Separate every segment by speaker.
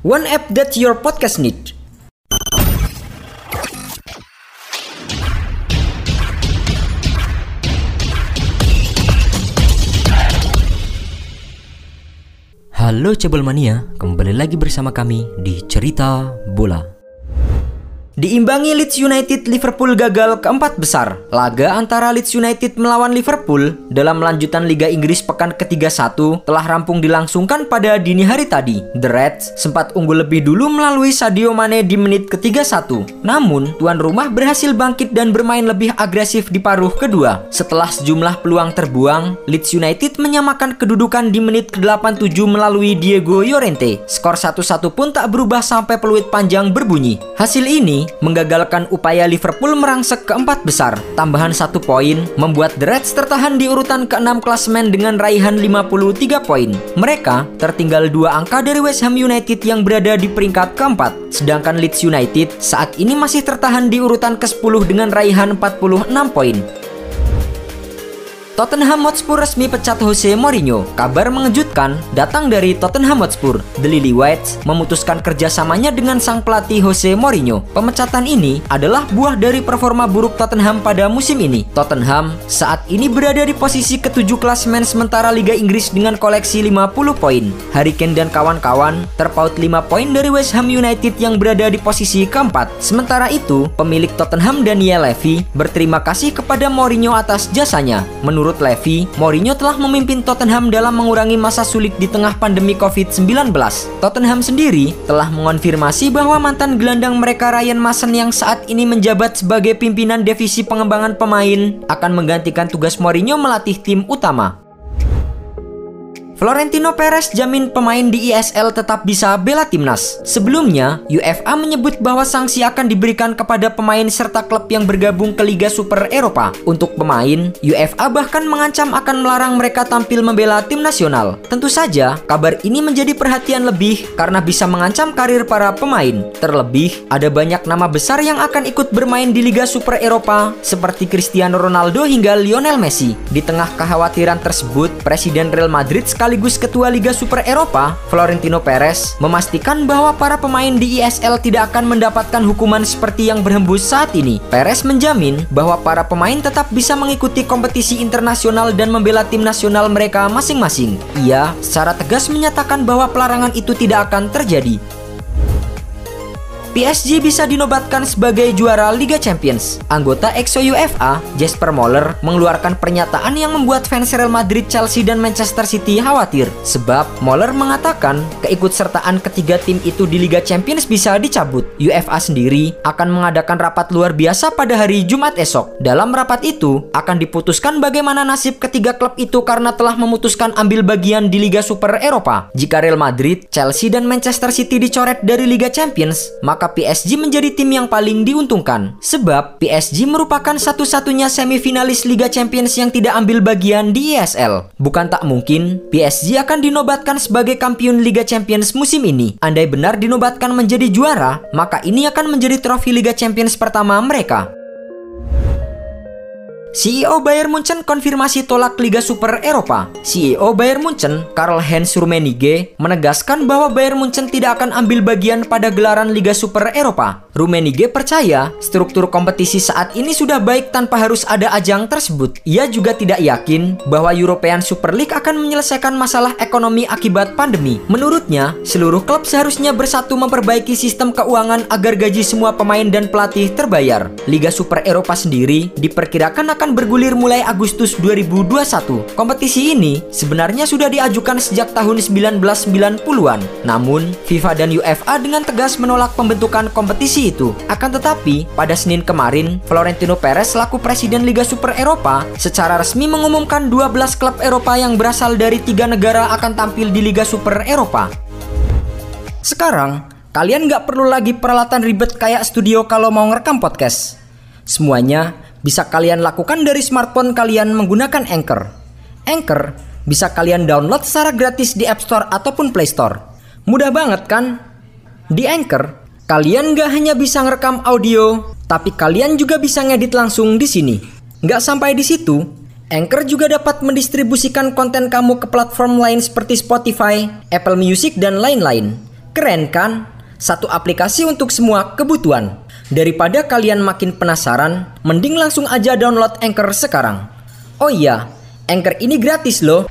Speaker 1: One app that your podcast need. Halo Cebol Mania, kembali lagi bersama kami di Cerita Bola. Diimbangi Leeds United, Liverpool gagal keempat besar. Laga antara Leeds United melawan Liverpool dalam lanjutan Liga Inggris pekan ke-31 telah rampung dilangsungkan pada dini hari tadi. The Reds sempat unggul lebih dulu melalui Sadio Mane di menit ke-31. Namun, tuan rumah berhasil bangkit dan bermain lebih agresif di paruh kedua. Setelah sejumlah peluang terbuang, Leeds United menyamakan kedudukan di menit ke-87 melalui Diego Llorente. Skor 1-1 pun tak berubah sampai peluit panjang berbunyi. Hasil ini menggagalkan upaya Liverpool merangsek keempat besar. Tambahan satu poin membuat The Reds tertahan di urutan ke-6 klasemen dengan raihan 53 poin. Mereka tertinggal dua angka dari West Ham United yang berada di peringkat keempat. Sedangkan Leeds United saat ini masih tertahan di urutan ke-10 dengan raihan 46 poin. Tottenham Hotspur resmi pecat Jose Mourinho. Kabar mengejutkan datang dari Tottenham Hotspur. The Lily Whites memutuskan kerjasamanya dengan sang pelatih Jose Mourinho. Pemecatan ini adalah buah dari performa buruk Tottenham pada musim ini. Tottenham saat ini berada di posisi ketujuh klasemen sementara Liga Inggris dengan koleksi 50 poin. Harry Kane dan kawan-kawan terpaut 5 poin dari West Ham United yang berada di posisi keempat. Sementara itu, pemilik Tottenham Daniel Levy berterima kasih kepada Mourinho atas jasanya. Menurut Menurut Levy, Mourinho telah memimpin Tottenham dalam mengurangi masa sulit di tengah pandemi COVID-19. Tottenham sendiri telah mengonfirmasi bahwa mantan gelandang mereka Ryan Mason yang saat ini menjabat sebagai pimpinan divisi pengembangan pemain akan menggantikan tugas Mourinho melatih tim utama. Florentino Perez jamin pemain di ISL tetap bisa bela timnas. Sebelumnya, UEFA menyebut bahwa sanksi akan diberikan kepada pemain serta klub yang bergabung ke Liga Super Eropa. Untuk pemain, UEFA bahkan mengancam akan melarang mereka tampil membela tim nasional. Tentu saja, kabar ini menjadi perhatian lebih karena bisa mengancam karir para pemain. Terlebih, ada banyak nama besar yang akan ikut bermain di Liga Super Eropa seperti Cristiano Ronaldo hingga Lionel Messi. Di tengah kekhawatiran tersebut, Presiden Real Madrid sekali sekaligus Ketua Liga Super Eropa, Florentino Perez, memastikan bahwa para pemain di ISL tidak akan mendapatkan hukuman seperti yang berhembus saat ini. Perez menjamin bahwa para pemain tetap bisa mengikuti kompetisi internasional dan membela tim nasional mereka masing-masing. Ia secara tegas menyatakan bahwa pelarangan itu tidak akan terjadi. PSG bisa dinobatkan sebagai juara Liga Champions. Anggota EXO UEFA, Jesper Moller, mengeluarkan pernyataan yang membuat fans Real Madrid, Chelsea, dan Manchester City khawatir. Sebab Moller mengatakan keikutsertaan ketiga tim itu di Liga Champions bisa dicabut. UEFA sendiri akan mengadakan rapat luar biasa pada hari Jumat esok. Dalam rapat itu akan diputuskan bagaimana nasib ketiga klub itu karena telah memutuskan ambil bagian di Liga Super Eropa. Jika Real Madrid, Chelsea, dan Manchester City dicoret dari Liga Champions, maka maka PSG menjadi tim yang paling diuntungkan. Sebab PSG merupakan satu-satunya semifinalis Liga Champions yang tidak ambil bagian di ESL. Bukan tak mungkin, PSG akan dinobatkan sebagai kampiun Liga Champions musim ini. Andai benar dinobatkan menjadi juara, maka ini akan menjadi trofi Liga Champions pertama mereka. CEO Bayern Munchen konfirmasi tolak Liga Super Eropa. CEO Bayern Munchen, Karl-Heinz Rummenigge, menegaskan bahwa Bayern Munchen tidak akan ambil bagian pada gelaran Liga Super Eropa. Rummenigge percaya struktur kompetisi saat ini sudah baik tanpa harus ada ajang tersebut. Ia juga tidak yakin bahwa European Super League akan menyelesaikan masalah ekonomi akibat pandemi. Menurutnya, seluruh klub seharusnya bersatu memperbaiki sistem keuangan agar gaji semua pemain dan pelatih terbayar. Liga Super Eropa sendiri diperkirakan akan akan bergulir mulai Agustus 2021. Kompetisi ini sebenarnya sudah diajukan sejak tahun 1990-an. Namun, FIFA dan UEFA dengan tegas menolak pembentukan kompetisi itu. Akan tetapi, pada Senin kemarin, Florentino Perez selaku Presiden Liga Super Eropa secara resmi mengumumkan 12 klub Eropa yang berasal dari tiga negara akan tampil di Liga Super Eropa. Sekarang, kalian nggak perlu lagi peralatan ribet kayak studio kalau mau ngerekam podcast. Semuanya bisa kalian lakukan dari smartphone kalian menggunakan Anchor. Anchor bisa kalian download secara gratis di App Store ataupun Play Store. Mudah banget kan? Di Anchor, kalian nggak hanya bisa ngerekam audio, tapi kalian juga bisa ngedit langsung di sini. Nggak sampai di situ, Anchor juga dapat mendistribusikan konten kamu ke platform lain seperti Spotify, Apple Music, dan lain-lain. Keren kan? Satu aplikasi untuk semua kebutuhan. Daripada kalian makin penasaran, mending langsung aja download Anchor sekarang. Oh iya, Anchor ini gratis loh.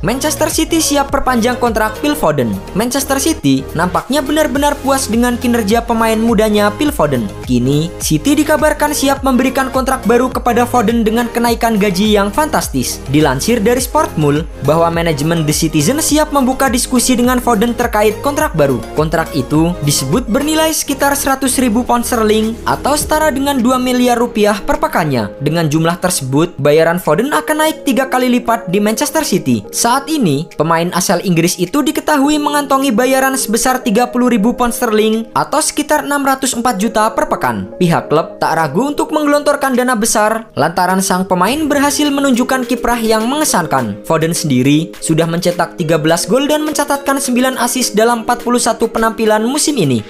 Speaker 1: Manchester City siap perpanjang kontrak Phil Foden. Manchester City nampaknya benar-benar puas dengan kinerja pemain mudanya Phil Foden. Kini, City dikabarkan siap memberikan kontrak baru kepada Foden dengan kenaikan gaji yang fantastis. Dilansir dari Sportmul bahwa manajemen The Citizen siap membuka diskusi dengan Foden terkait kontrak baru. Kontrak itu disebut bernilai sekitar 100 ribu pound sterling atau setara dengan 2 miliar rupiah per pekannya. Dengan jumlah tersebut, bayaran Foden akan naik tiga kali lipat di Manchester City. Saat ini, pemain asal Inggris itu diketahui mengantongi bayaran sebesar 30 ribu pound sterling atau sekitar 604 juta per pekan. Pihak klub tak ragu untuk menggelontorkan dana besar lantaran sang pemain berhasil menunjukkan kiprah yang mengesankan. Foden sendiri sudah mencetak 13 gol dan mencatatkan 9 assist dalam 41 penampilan musim ini.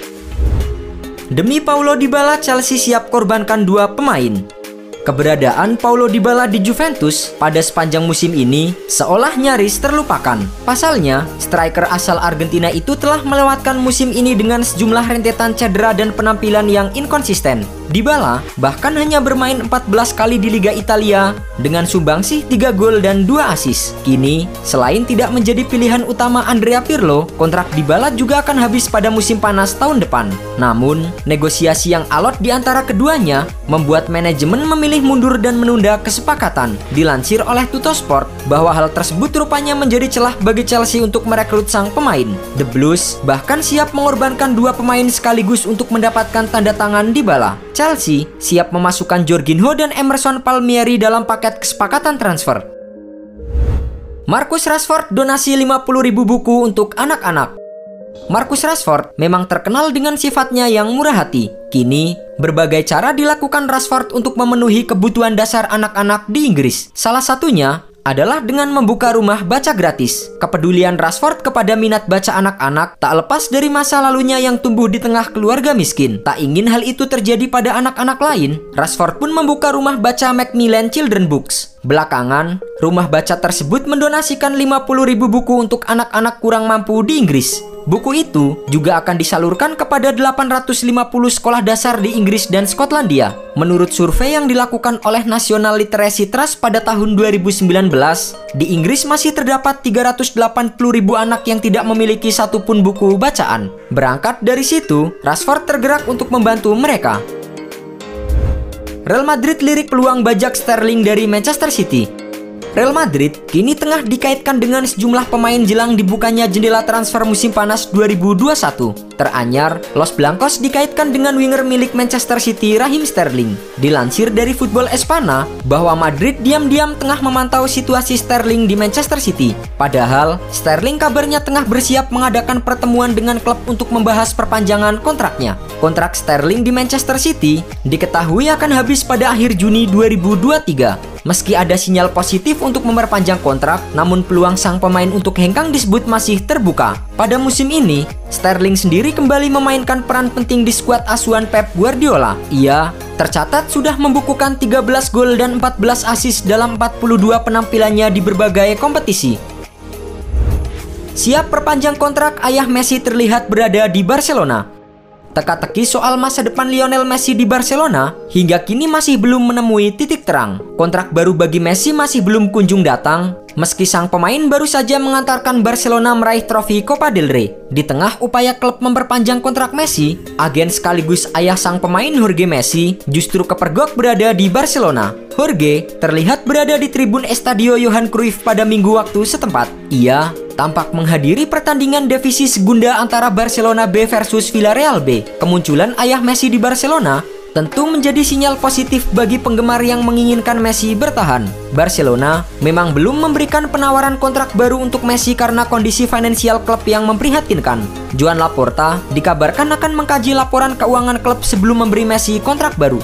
Speaker 1: Demi Paulo Dybala, Chelsea siap korbankan dua pemain. Keberadaan Paulo Dybala di Juventus pada sepanjang musim ini seolah nyaris terlupakan. Pasalnya, striker asal Argentina itu telah melewatkan musim ini dengan sejumlah rentetan cedera dan penampilan yang inkonsisten. Dybala bahkan hanya bermain 14 kali di Liga Italia dengan sumbangsih 3 gol dan 2 asis. Kini, selain tidak menjadi pilihan utama Andrea Pirlo, kontrak Dybala juga akan habis pada musim panas tahun depan. Namun, negosiasi yang alot di antara keduanya membuat manajemen memilih mundur dan menunda kesepakatan. Dilansir oleh Tuttosport bahwa hal tersebut rupanya menjadi celah bagi Chelsea untuk merekrut sang pemain. The Blues bahkan siap mengorbankan dua pemain sekaligus untuk mendapatkan tanda tangan Dybala. Chelsea siap memasukkan Jorginho dan Emerson Palmieri dalam paket kesepakatan transfer. Marcus Rashford donasi 50.000 buku untuk anak-anak. Marcus Rashford memang terkenal dengan sifatnya yang murah hati. Kini, berbagai cara dilakukan Rashford untuk memenuhi kebutuhan dasar anak-anak di Inggris. Salah satunya adalah dengan membuka rumah baca gratis. Kepedulian Rashford kepada minat baca anak-anak tak lepas dari masa lalunya yang tumbuh di tengah keluarga miskin. Tak ingin hal itu terjadi pada anak-anak lain, Rashford pun membuka rumah baca Macmillan Children Books. Belakangan, rumah baca tersebut mendonasikan 50.000 buku untuk anak-anak kurang mampu di Inggris. Buku itu juga akan disalurkan kepada 850 sekolah dasar di Inggris dan Skotlandia. Menurut survei yang dilakukan oleh National Literacy Trust pada tahun 2019, di Inggris masih terdapat 380 ribu anak yang tidak memiliki satupun buku bacaan. Berangkat dari situ, Rashford tergerak untuk membantu mereka. Real Madrid lirik peluang bajak Sterling dari Manchester City. Real Madrid kini tengah dikaitkan dengan sejumlah pemain jelang dibukanya jendela transfer musim panas 2021. Teranyar, Los Blancos dikaitkan dengan winger milik Manchester City Raheem Sterling. Dilansir dari Football Espana bahwa Madrid diam-diam tengah memantau situasi Sterling di Manchester City. Padahal, Sterling kabarnya tengah bersiap mengadakan pertemuan dengan klub untuk membahas perpanjangan kontraknya. Kontrak Sterling di Manchester City diketahui akan habis pada akhir Juni 2023. Meski ada sinyal positif untuk memperpanjang kontrak, namun peluang sang pemain untuk hengkang disebut masih terbuka. Pada musim ini, Sterling sendiri kembali memainkan peran penting di skuad asuhan Pep Guardiola. Ia tercatat sudah membukukan 13 gol dan 14 assist dalam 42 penampilannya di berbagai kompetisi. Siap perpanjang kontrak, ayah Messi terlihat berada di Barcelona. Teka-teki soal masa depan Lionel Messi di Barcelona hingga kini masih belum menemui titik terang. Kontrak baru bagi Messi masih belum kunjung datang, meski sang pemain baru saja mengantarkan Barcelona meraih trofi Copa del Rey. Di tengah upaya klub memperpanjang kontrak Messi, agen sekaligus ayah sang pemain Jorge Messi justru kepergok berada di Barcelona. Jorge terlihat berada di tribun Estadio Johan Cruyff pada minggu waktu setempat. Ia tampak menghadiri pertandingan divisi segunda antara Barcelona B versus Villarreal B. Kemunculan ayah Messi di Barcelona tentu menjadi sinyal positif bagi penggemar yang menginginkan Messi bertahan. Barcelona memang belum memberikan penawaran kontrak baru untuk Messi karena kondisi finansial klub yang memprihatinkan. Juan Laporta dikabarkan akan mengkaji laporan keuangan klub sebelum memberi Messi kontrak baru.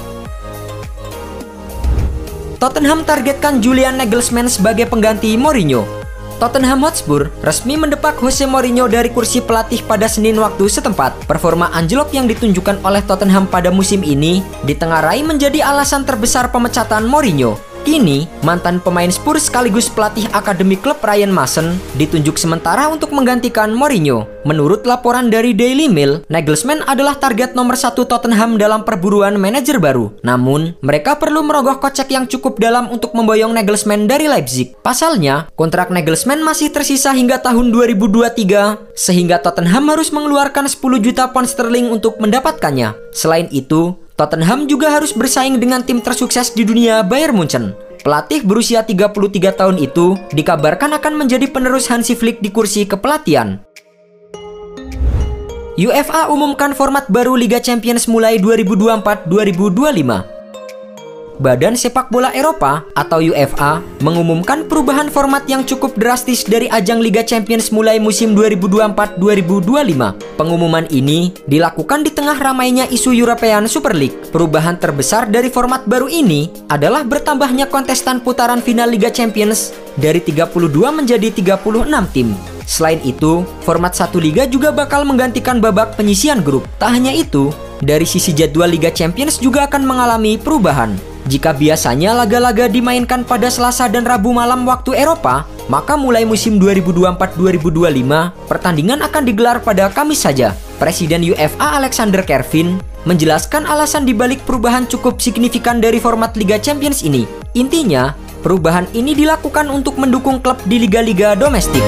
Speaker 1: Tottenham targetkan Julian Nagelsmann sebagai pengganti Mourinho. Tottenham Hotspur resmi mendepak Jose Mourinho dari kursi pelatih pada Senin waktu setempat. Performa anjlok yang ditunjukkan oleh Tottenham pada musim ini ditengarai menjadi alasan terbesar pemecatan Mourinho. Kini, mantan pemain Spurs sekaligus pelatih akademi klub Ryan Mason ditunjuk sementara untuk menggantikan Mourinho. Menurut laporan dari Daily Mail, Nagelsmann adalah target nomor satu Tottenham dalam perburuan manajer baru. Namun, mereka perlu merogoh kocek yang cukup dalam untuk memboyong Nagelsmann dari Leipzig. Pasalnya, kontrak Nagelsmann masih tersisa hingga tahun 2023, sehingga Tottenham harus mengeluarkan 10 juta pound sterling untuk mendapatkannya. Selain itu, Tottenham juga harus bersaing dengan tim tersukses di dunia Bayern Munchen. Pelatih berusia 33 tahun itu dikabarkan akan menjadi penerus Hansi Flick di kursi kepelatihan. UEFA umumkan format baru Liga Champions mulai 2024-2025. Badan Sepak Bola Eropa atau UEFA mengumumkan perubahan format yang cukup drastis dari ajang Liga Champions mulai musim 2024-2025. Pengumuman ini dilakukan di tengah ramainya isu European Super League. Perubahan terbesar dari format baru ini adalah bertambahnya kontestan putaran final Liga Champions dari 32 menjadi 36 tim. Selain itu, format satu liga juga bakal menggantikan babak penyisian grup. Tak hanya itu, dari sisi jadwal Liga Champions juga akan mengalami perubahan. Jika biasanya laga-laga dimainkan pada Selasa dan Rabu malam waktu Eropa, maka mulai musim 2024-2025, pertandingan akan digelar pada Kamis saja. Presiden UEFA Alexander Kervin menjelaskan alasan dibalik perubahan cukup signifikan dari format Liga Champions ini. Intinya, perubahan ini dilakukan untuk mendukung klub di liga-liga domestik.